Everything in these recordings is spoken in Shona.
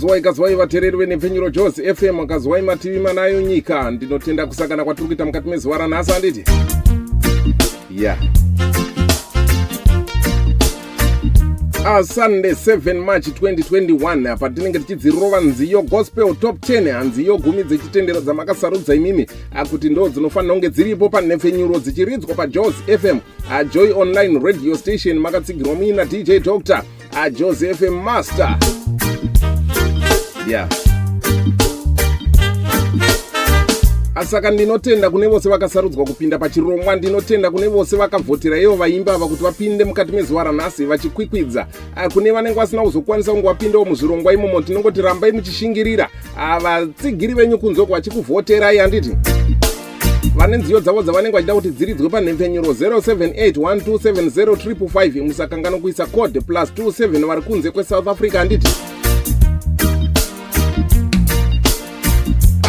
akazwai kazwai vateereri venhepfenyuro jos fm akazwai mativi manayo nyika. Ndinotenda kusangana kwatiri kuita mukati mezuva ranhasi handiti ya. Asunday 7 march 2021 patinenge tichidzirova nziyo gospel top 10 nziyo gumi dzechitendero dzamakasarudza imimi kuti ndo dzinofanira kunge dziripo panhepfenyuro dzichiridzwa pajos fm joy online radio station makatsigirwa muina dj dr jos fm master yeah. Saka ndinotenda kune vose vakasarudzwa kupinda pachirongwa ndinotenda kune vose vakavhotera ivo vaimba ava kuti vapinde mukati mezuva ranhasi vachikwikwidza kune vanenge vasina kuzokwanisa kunge vapindawo muzvirongwa imomo tinongoti rambai muchishingirira vatsigiri venyu kunzoko vachikuvhoterai handiti vane nziyo dzavo dzavanenge vachida kuti dziridzwe panhemfenyuro 0781270355 musakangano kuisa code plus 27 vari kunze kwesouth africa handiti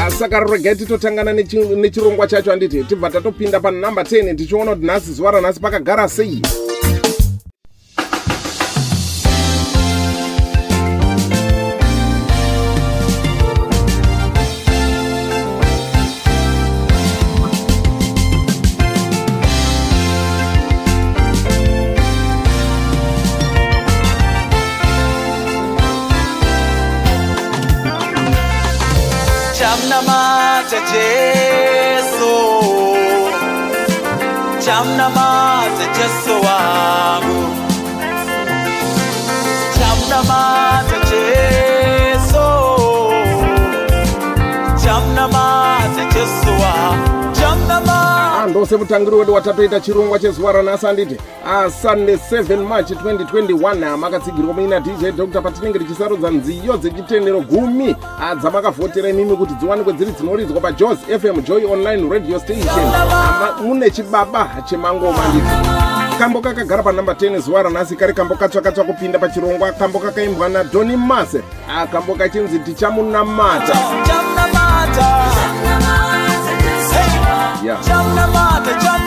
saka regai titotangana nechirongwa chacho handiti tibva tatopinda panhamba 10 tichiona kuti nhasi zuva ranhasi pakagara sei chamnamata jesu. Chamnamata jesu wangu ndose mutangiri wedu watatoita chirongwa chezuva ranhasi handiti asunday 7 march 2021 makatsigirwa muina dj dr patinenge tichisarudza nziyo dzechitendero gumi dzamakavhotera imimi kuti dziwanikwe dziri dzinoridzwa pajos fm joy online radio station. Mune chibaba chemangoma handiti kambo kakagara panhamba 10 zuva ranhasi kari kambo katsvakatsva kupinda pachirongwa kambo kakaimbwa nadoni mase. Kambo kachinzi tichamunamata. Yeah. the jungle.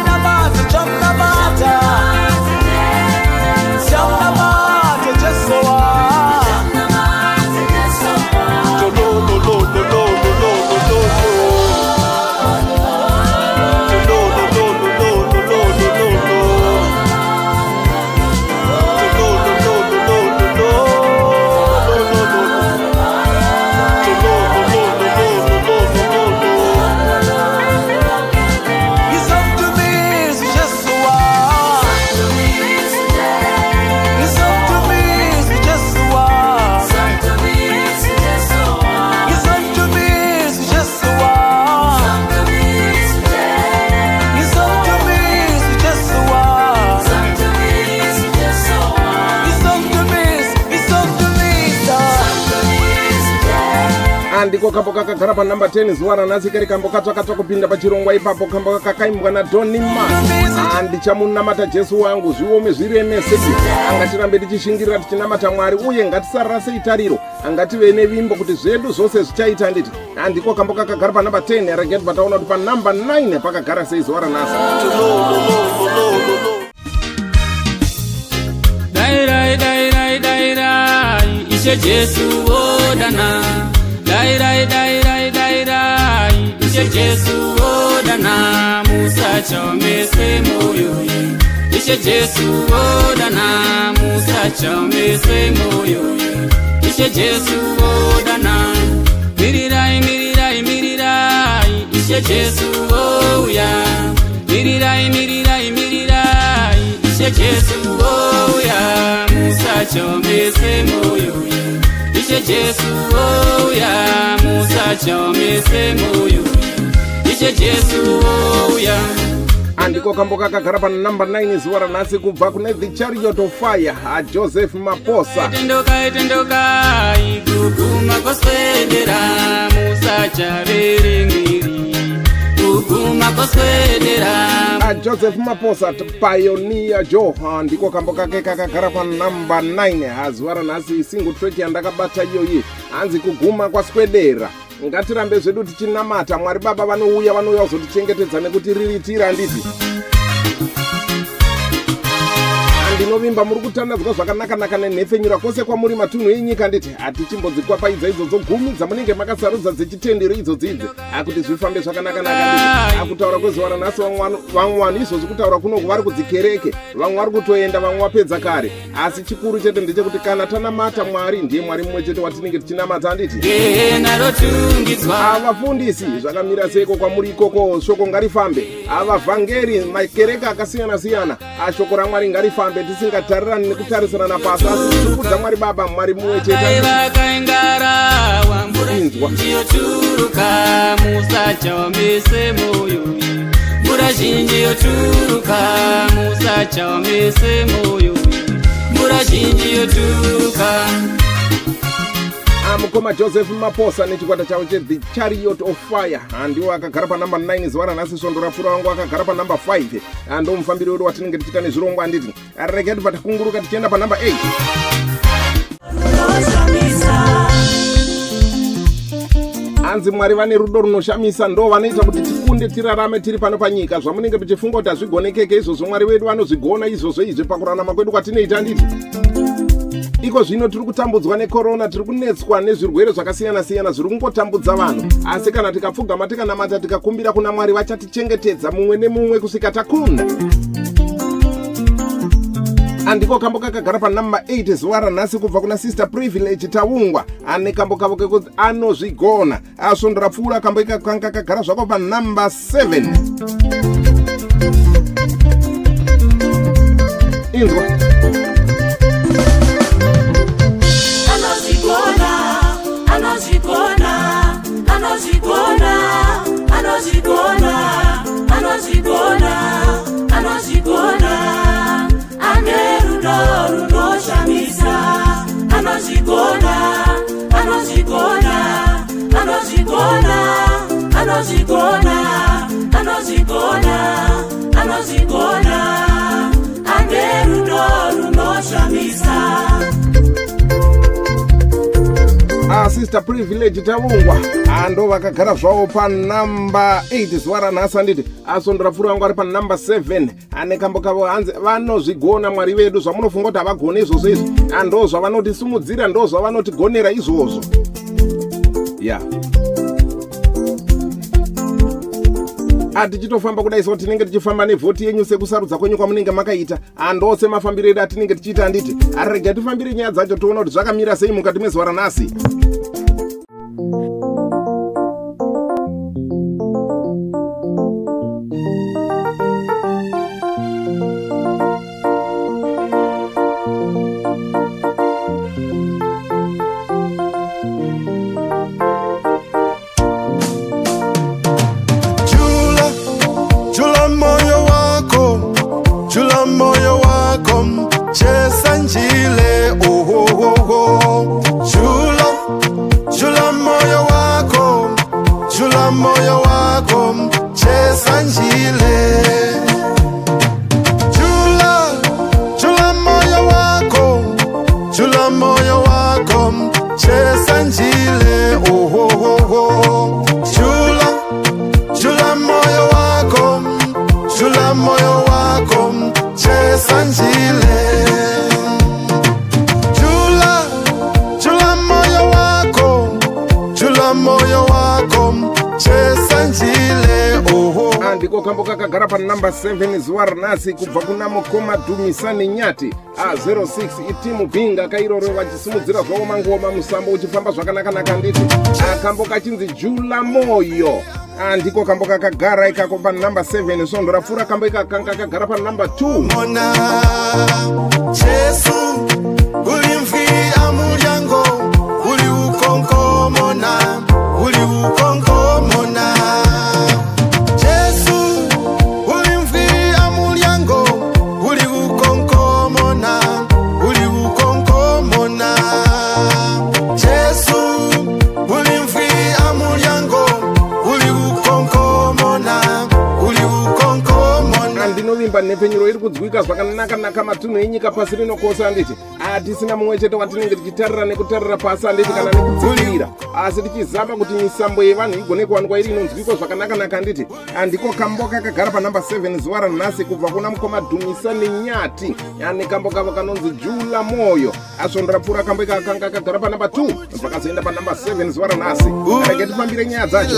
Kakagara panhamba 10 zuva ranhasi kari kambo katsvakatsva kupinda pachirongwa ipapo kambo kakaimbwa nadoni mas handichamunamata jesu wangu zviome zviremese angatirambe tichishingirira tichinamata mwari uye ngatisarasei tariro angative nevimbo kuti zvedu zvose zvichaita nditi. Handiko kambo kakagara panhamba 10 regeti pataona kuti panhamba 9 pakagara sei zuva ranhasi dai rai dai rai dai rai ishe jesu wodana dai rai dai ishe jesu wodana musa chomese moyo ishe jesu wodana musa chomese moyo ishe jesu wodana mirirai mirirai mirirai. Ishe jesu ouya. Mirirai mirirai mirirai. Ishe jesu ouya. Musa chomese moyo ishe jesu ouya. Musa chomese moyo ishe jesu ouya andiko kambo kakagara panhamba 9 zuva ranhasi kubva kune the chariot of fire ajoseph maposa. Tendokai tendokai kuguma kwaswedera musachaverengeri kuguma kwaswedera ajoseph maposa pioneer jo ndiko kambo kake kakagara panhamba 9 hazuva ranhasi single track yandakabata iyoyi. Hanzi kuguma kwaswedera ngatirambe zvedu tichinamata. Mwari baba vanouya vanouya kuzotichengetedza nekutiriritira handiti ndinovimba muri kutandadzwa zvakanaka-naka nenhefenyura kwose kwamuri matunhu enyika. Nditi hatichimbodzikwapaidza idzodzo gumi dzamunenge makasarudza dzechitendero idzodzo idzi akuti zvifambe zvakanaka-naka akutaura kwezuva ranhasi vamwe vanhu izvozvi kutaura kunoku vari kudzikereke vamwe vari kutoenda vamwe vapedza kare. Asi chikuru chete ndechekuti kana tanamata mwari ndiye mwari mumwe chete watinenge tichinamata handiti avafundisi zvakamira seiko kwamuri ikoko shoko ngarifambe. Avavhangeri makereke akasiyana-siyana. Ashoko ramwari ngarifambe tisingatarirani nekutarisirana pasi asi tirikudza mwari baba mwari mumwe dai chete vakaingarawa mvura Inzwa. zhinji yoturuka musacha wamese moyo. Mvura zhinji yoturuka musacha wamese moyo. Mvura zhinji yoturuka amukoma joseph maposa nechikwata chavo cheThe chariot of fire. Handiwo akagara panamba 9 zuva ranhasi svondo rapfuura wangu akagara panamba 5 ando mufambiri wedu watinenge tichiita nezvirongwa handiti regai tibva takunguruka tichienda panamba 8 hanzi mwari vane rudo runoshamisa ndo vanoita kuti tikunde tirarame tiri pano panyika. Zvamunenge muchifunga kuti hazvigonekeke izvozvo mwari vedu vanozvigona izvozvo izvi pakurarama kwedu kwatinoita nditi iko zvino tiri kutambudzwa nekorona tiri kunetswa nezvirwere zvakasiyana-siyana zviri kungotambudza vanhu. Asi kana tikapfugama tikanamata tikakumbira kuna mwari vachatichengetedza mumwe nemumwe kusvika takunda. Andiko kambo kakagara panamba 8 zuva ranhasi kubva kuna sister privilege taungwa ane kambo kavo kekuti anozvigona. Asvondo rapfuura kambo ikakanga kagara zvako panamba 7 taungwa ando vakagara zvavo panamba 8 zuva ranhasi anditi asvondo rapfuura vangu ari panamba 7 ane kambo kavo hanzi vanozvigona mwari vedu zvamunofunga kuti havagoni izvozvo izvi. Ando zvavanotisimudzira ndo zvavanotigonera izvozvo. Ya. Atichitofamba kudai so tinenge tichifamba nevhoti yenyu sekusarudza kwenyu kwamunenge makaita. Ando semafambiro edu atinenge tichiita handiti arega tifambire nyaya dzacho toona kuti zvakamira sei mukati mezuva ranhasi zuva ranhasi kubva kuna mukoma dhumisani nyati a06 itimu bhinga kairoro vachisimudzira zvavo mangoma musambo uchifamba zvakanaka-naka nditi akambo kachinzi jula moyo andiko kambo kakagara ikako panamba 7 svondo rapfuura kambo ikakanga kagara panamba 2 mona jesu nhepfenyuro iri kudzwika zvakanaka-naka matunhu enyika pasi rino kwose handiti hatisina mumwe chete watinenge tichitarira nekutarira pasi handiti kana nekudzivirira asi tichizama kuti misambo yevanhu igone kuwanikwa iri inonzwiko zvakanaka-naka handiti handiko kambo kakagara panhamba 7 zuva ranhasi kubva kuna mukoma dhumisa nenyati. Ane kambo kavo kanonzi jula moyo. Asvondora pfuura kambo ika kanga kagara panhamba 2 zvakazoenda panhamba 7 zuva ranhasi rege tifambire nyaya dzacho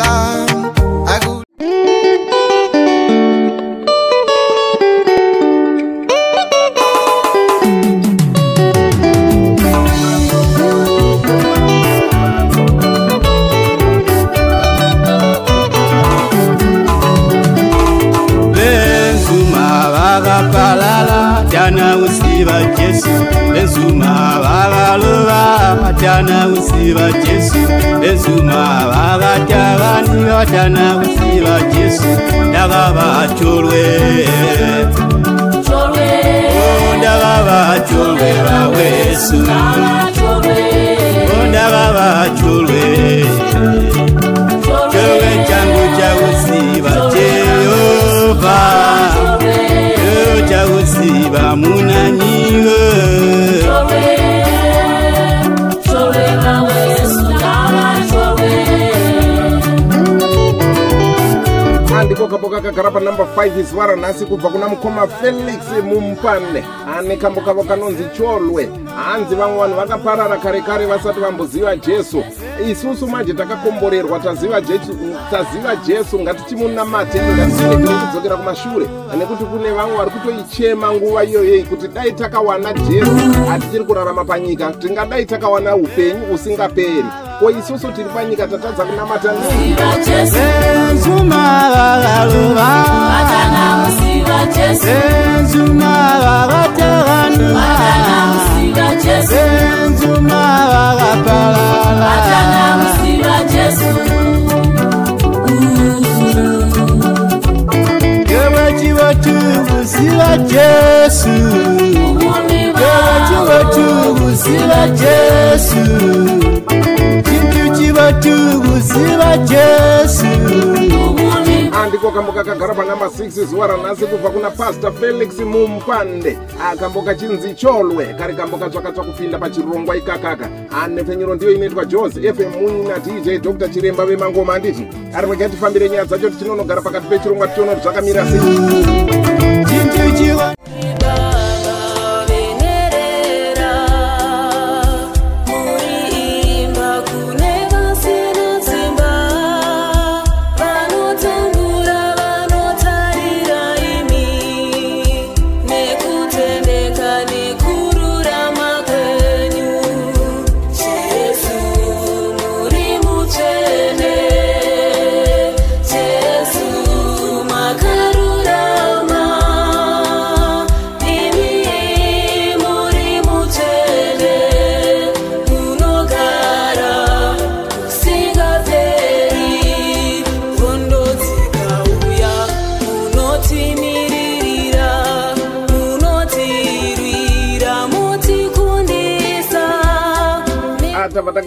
benzuma vakalova tana usiva jesu. Benzuma vakatavaniva tana usiva jesu. Ndakavacholwe ndakavacholwe vawesu. Ndakavacholwe kambo kakagara panhamba 5 zuva ranhasi kubva kuna mukoma felix mumpande. Ane kambo kavo kanonzi cholwe. Hanzi vamwe vanhu vakaparara kare kare vasati vamboziva jesu. Isusu manje takakomborerwa taziva jesu taziva jesu. Ngatichimunamate ngatisinegere kudzokera kumashure. Nekuti kune vamwe vari kutoichema nguva iyoyei kuti dai takawana jesu hatichiri kurarama panyika. Tingadai takawana upenyu usingaperi ko isusu tiri panyika tatadza kunamata nei benzuma vakalova benzuma vakatavanua benzuma vakapalala kevachivotukuziva jesu. Kevachivotukuziva jesu chintu chivotukuziva jesu. Andiko kambo kakagara panhamba 6 zuva ranhasi kubva kuna pastor felix mumpande. Akambo kachinzi cholwe kari kambo katsvakatsva kupinda pachirongwa ikakaka. Anepfenyuro ndiyo inoitwa jos fm muni nadj dr. Chiremba vemangoma handiti ari rega tifambire nyaya dzacho tichinonogara pakati pechirongwa tichionoti zvakamira sei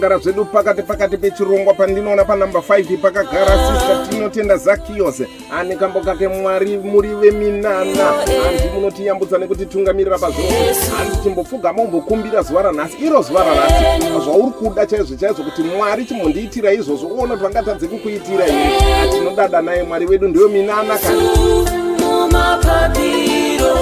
tabva tagara zvedu pakati pakati pechirongwa pandinoona panhamba 5 pakagara sista tinotenda zakiyose ane kambo kake mwari muri veminana hanzi munotiyambutsa nekutitungamirira pazvose hanzi timbopfugama umbokumbira zuva ranhasi iro zuva ranhasi. Zvauri kuda chaizvo chaizvo kuti mwari chimbondiitira izvozvo uona kuti vangatadze kukuitira iri tinodada naye mwari wedu ndiyo minana kana mumapapiro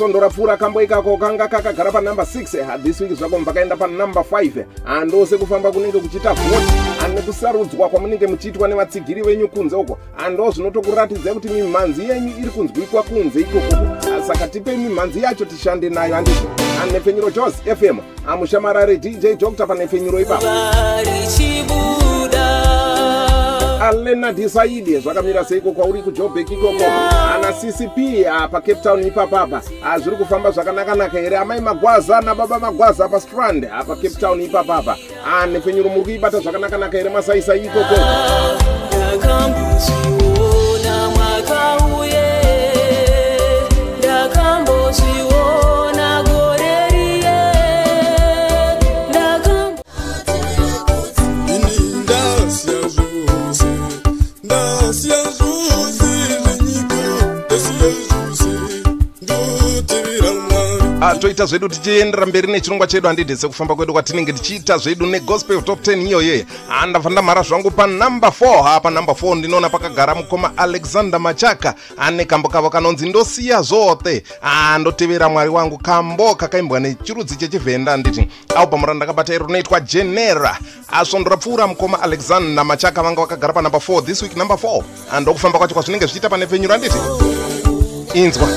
asvondora pfuura kambo ikako kanga kakagara panhamba 6 hadhisi wiki zvako mvakaenda panhamba 5 handose kufamba kunenge kuchiita vhoti ane kusarudzwa kwamunenge muchiitwa nevatsigiri venyu kunze uko. Hando zvinotokuratidzai kuti mimhanzi yenyu iri kunzwikwa kunze ikoko. Saka tipe mimhanzi yacho tishande nayo handiti anefenyuro jos fm amushamarare dj dr panefenyuro ipapo alena disaidi zvakamira seiko kwauri kujobek ikoko? Ana ccp pacape town ipapapa zviri kufamba zvakanaka-naka here? Amai magwaza nababa magwaza pastrand apa cape town ipapapa nepfenyuro muri kuibata zvakanaka-naka here masaisai ikoko toita zvedu tichiendera mberi nechirongwa chedu handiti sekufamba kwedu kwatinenge tichiita zvedu negospel top 10 iyoye handabva ndamhara zvangu panumber 4 ha panumber 4 ndinoona pakagara mukoma alexander machaka ane kambo kavo kanonzi ndosiya zvote andotevera mwari wangu kambo kakaimbwa nechirudzi chechivhenda handiti albhamu randakabata iro rinoitwa genera. Asvondorapfuura mukoma alexander machaka vanga vakagara panumber 4 this week number 4 andokufamba kwacho kwazvinenge zvichiita pane penyuro handiti inzwa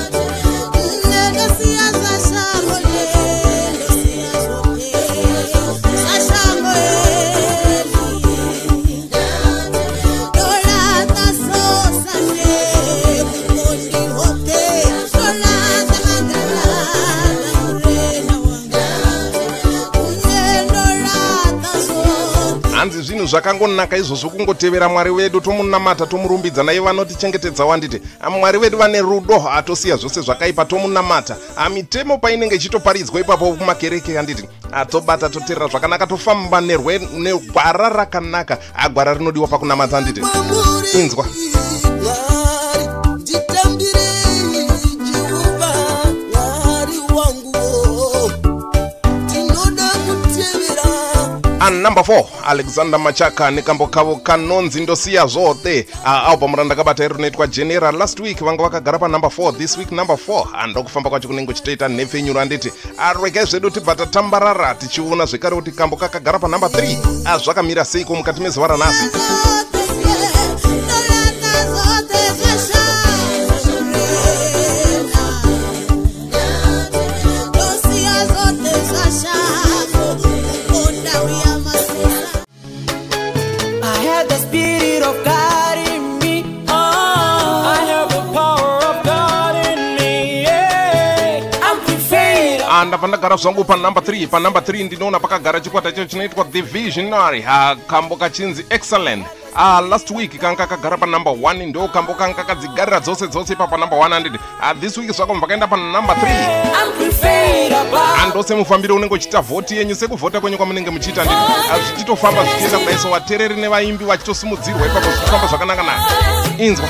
zvakangonaka izvozvo kungotevera mwari wedu tomunamata tomurumbidza. Naiye vanotichengetedza wanditi mwari wedu vane rudo hatosiya zvose zvakaipa tomunamata. Mitemo painenge ichitoparidzwa ipapo kumakereke handiti atobata toteerera zvakanaka tofamba nerwe- negwara rakanaka. Agwara rinodiwa pakunamata handiti inzwa anumber 4 alexander machaka nekambo kavo kanonzi ndosiya zvote albhamu randakabata iri rinoitwa general. Last week vanga vakagara panumber 4 this week number 4 handokufamba kwacho kunenge uchitoita nhepfenyuro handiti arwege zvedu tibva tatambarara tichiona zvekare kuti kambo kakagara panumber 3 azvakamira seiko mukati mezuva ranhasi prepared. andabva ndagara zvangu panumber 3 panumber 3 ndinoona pakagara chikwata icho chinoitwa the visionary kambo kachinzi excellent. Ah, last week kanga kakagara panumber 1 ndo kambo kanga kakadzigarira dzose dzose ipa panumber 100 ah, this week zvako mvakaenda panumber 3 I'm prepared about. andose mufambiro unenge uchiita vhoti yenyu sekuvhota kwenyu kwamunenge muchiita ndii zvichitofamba zvichienda kudaiso vateereri nevaimbi vachitosimudzirwa ipapo zvichifamba zvakanaka naka inzwa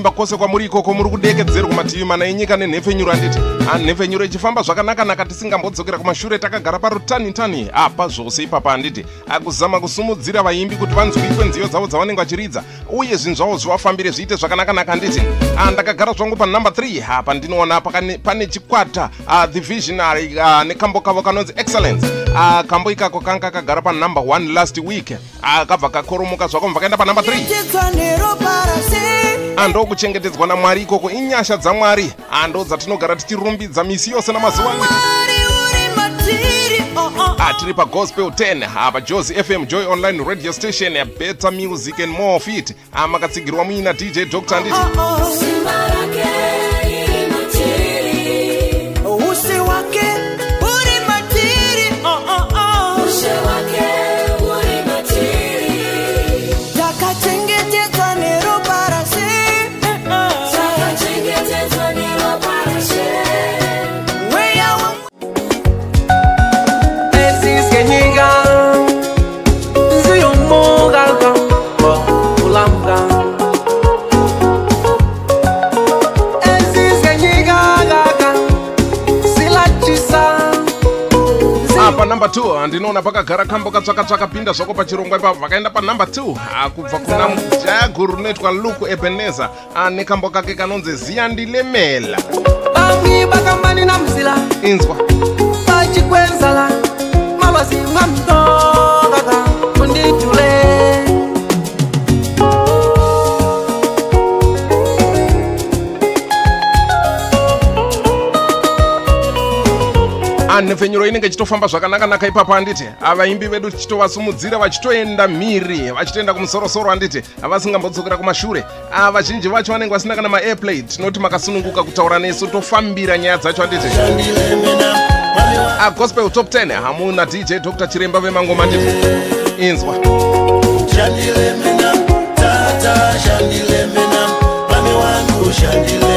andinovimba kwose kwamuri ikoko muri kudekedzerwa mativi mana enyika nenhepfenyuro handiti nhepfenyuro ichifamba zvakanaka-naka tisingambodzokera kumashure takagara parutanitani apa zvose ipapa handiti. Akuzama kusumudzira vaimbi kuti vanzwikwe nziyo dzavo dzavanenge vachiridza uye zvinhu zvavo zvivafambire zviite zvakanaka-naka handiti. Ah, ndakagara zvangu panumber 3 apa ndinoona pane chikwata ah, the visionary ah, nekambo kavo kanonzi excellence. Ah, kambo ikako kanga kagara panumber 1 last week. Ah, kabva kakoromoka zvako mvakaenda panumber 3 Ando kuchengetedzwa namwari ikoko inyasha dzamwari ando dzatinogara tichirumbidza misi yose namazuva. Oh, oh. atiri pagospel 10 apa josi fm joy online radio station better music and more fit amakatsigirwa muina dj dr anditi Usi 2 ndinoona pakagara kambo katsvakatsvaka pinda zvako pachirongwa ipapo. Vakaenda panumber 2 kubva kuna mujaya guru rinoitwa luku ebeneza nekambo kake kanonzi ziyandilemela. Bami bakambani na mzila. Inzwa. Bachikwenzala mabasimwa mtokaka anhepfenyuro inenge ichitofamba zvakanaka-naka ipapo handiti avaimbi vedu tichitovasumudzira vachitoenda mhiri vachitoenda kumusorosoro handiti vasingambodzokera kumashure. Ah, vazhinji vacho vanenge vasina kana maairplay tinoti makasununguka kutaura nesu tofambira nyaya dzacho handiti agospel top 10 hamuna dj dr chiremba vemangoma nditi inzwa. Shandile mina, tata shandile mina, mami wangu shandile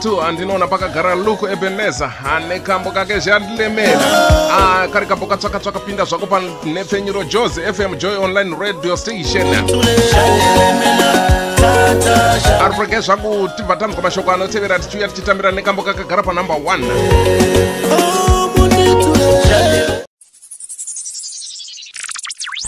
2 andinoona pakagara luku ebeneza ane kambo kake zvandilemera Ah, kari kambo katsvakatsvaka pinda zvako panhepfenyuro jose fm joy online radio station. Ari kurege zvangu tibva tanzwa mashoko anotevera tichiuya tichitambira nekambo kakagara panumber 1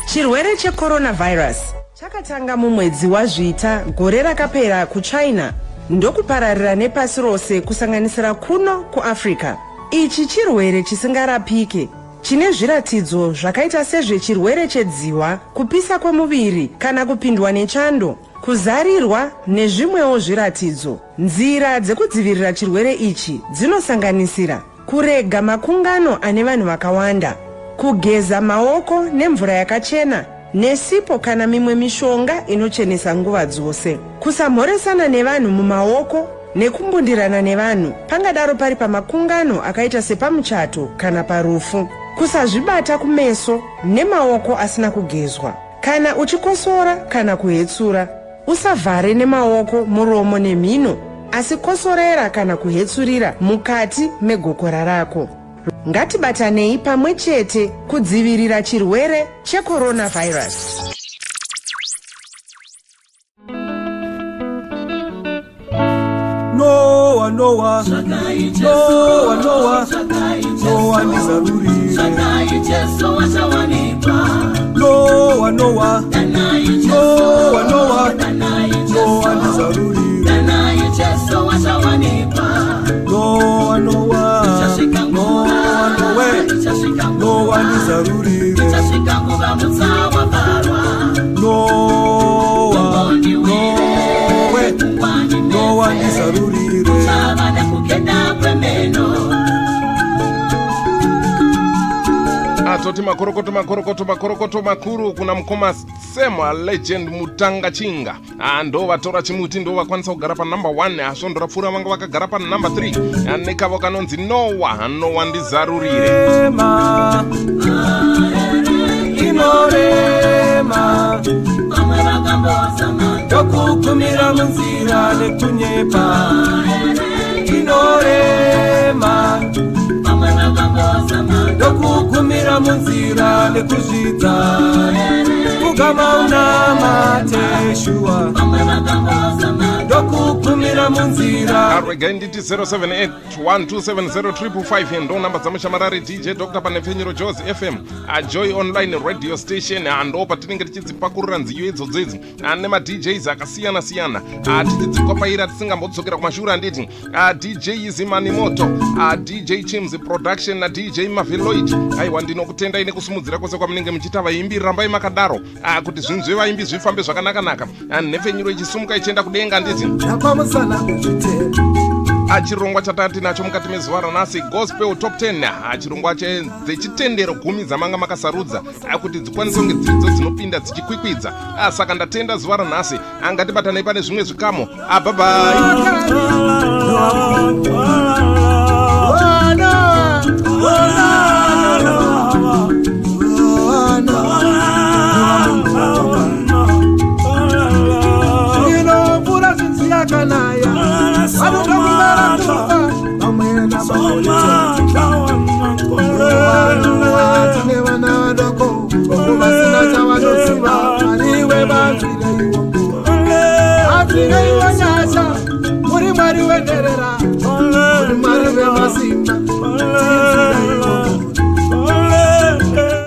chirwere checoronavirus chakatanga mumwedzi wazvita gore rakapera kuchina ndokupararira nepasi rose kusanganisira kuno kuafrica ichi chirwere chisingarapike chine zviratidzo zvakaita sezvechirwere chedziwa kupisa kwemuviri kana kupindwa nechando kuzarirwa nezvimwewo zviratidzo. Nzira dzekudzivirira chirwere ichi dzinosanganisira kurega makungano ane vanhu vakawanda kugeza maoko nemvura yakachena nesipo kana mimwe mishonga inochenesa nguva dzose. Kusamhoresana nevanhu mumaoko nekumbundirana nevanhu pangadaro pari pamakungano akaita sepamuchato kana parufu. Kusazvibata kumeso nemaoko asina kugezwa. Kana uchikosora kana kuhetsura usavhare nemaoko muromo nemhino asi kosorera kana kuhetsurira mukati megokora rako ngatibatanei pamwe chete kudzivirira chirwere checoronavirus. Nowa nowa nowa nowa nowa ndizarurire nowa nowa nowa nowa nowa ndizarurire nowa nowa nowa nowa atoti makorokoto makorokoto makorokoto makuru kuna mukoma sema legend mutanga chinga. Ah, ndo vatora chimuti ndo vakwanisa kugara panumber 1 asvondorapfuura vanga vakagara panumber 3 nekavo kanonzi nowa nowa ndizarurire. Ndokugumira munzira nekunyepa. Inorema Munzira, nzira ni kujita vuga maunama teshuwa ndokugumira munzira. Arwega nditi 0781270355 ndo namba dzamushamarari dj dr panepfenyuro jos fm ajoy online radio station Ah, ndo patinenge tichidzipakurira nziyo idzodzo idzi Ah, nemadjs akasiyana-siyana tichidzikwapaira tisingambodzokera kumashure anditi Ah, dj zimani moto Ah, dj chims production nadj maveloid. Aiwa ndinokutendai nekusumudzira kwose kwamunenge muchiita vaimbi rambai makadaro kuti zvinhu zvevaimbi zvifambe zvakanaka-naka nhepfenyuro ichisumuka ichienda kudenga nditi napamusana pezvitero achirongwa chatati nacho mukati mezuva ranhasi gospel top 10 Ah, chirongwa che- dzechitendero gumi dzamanga makasarudza Ah, kuti dzikwanise kunge dziridzo dzinopinda dzichikwikwidza Ah, saka ndatenda zuva ranhasi angatibatanei pane zvimwe zvikamo. Abhabhai Nowa, nowa,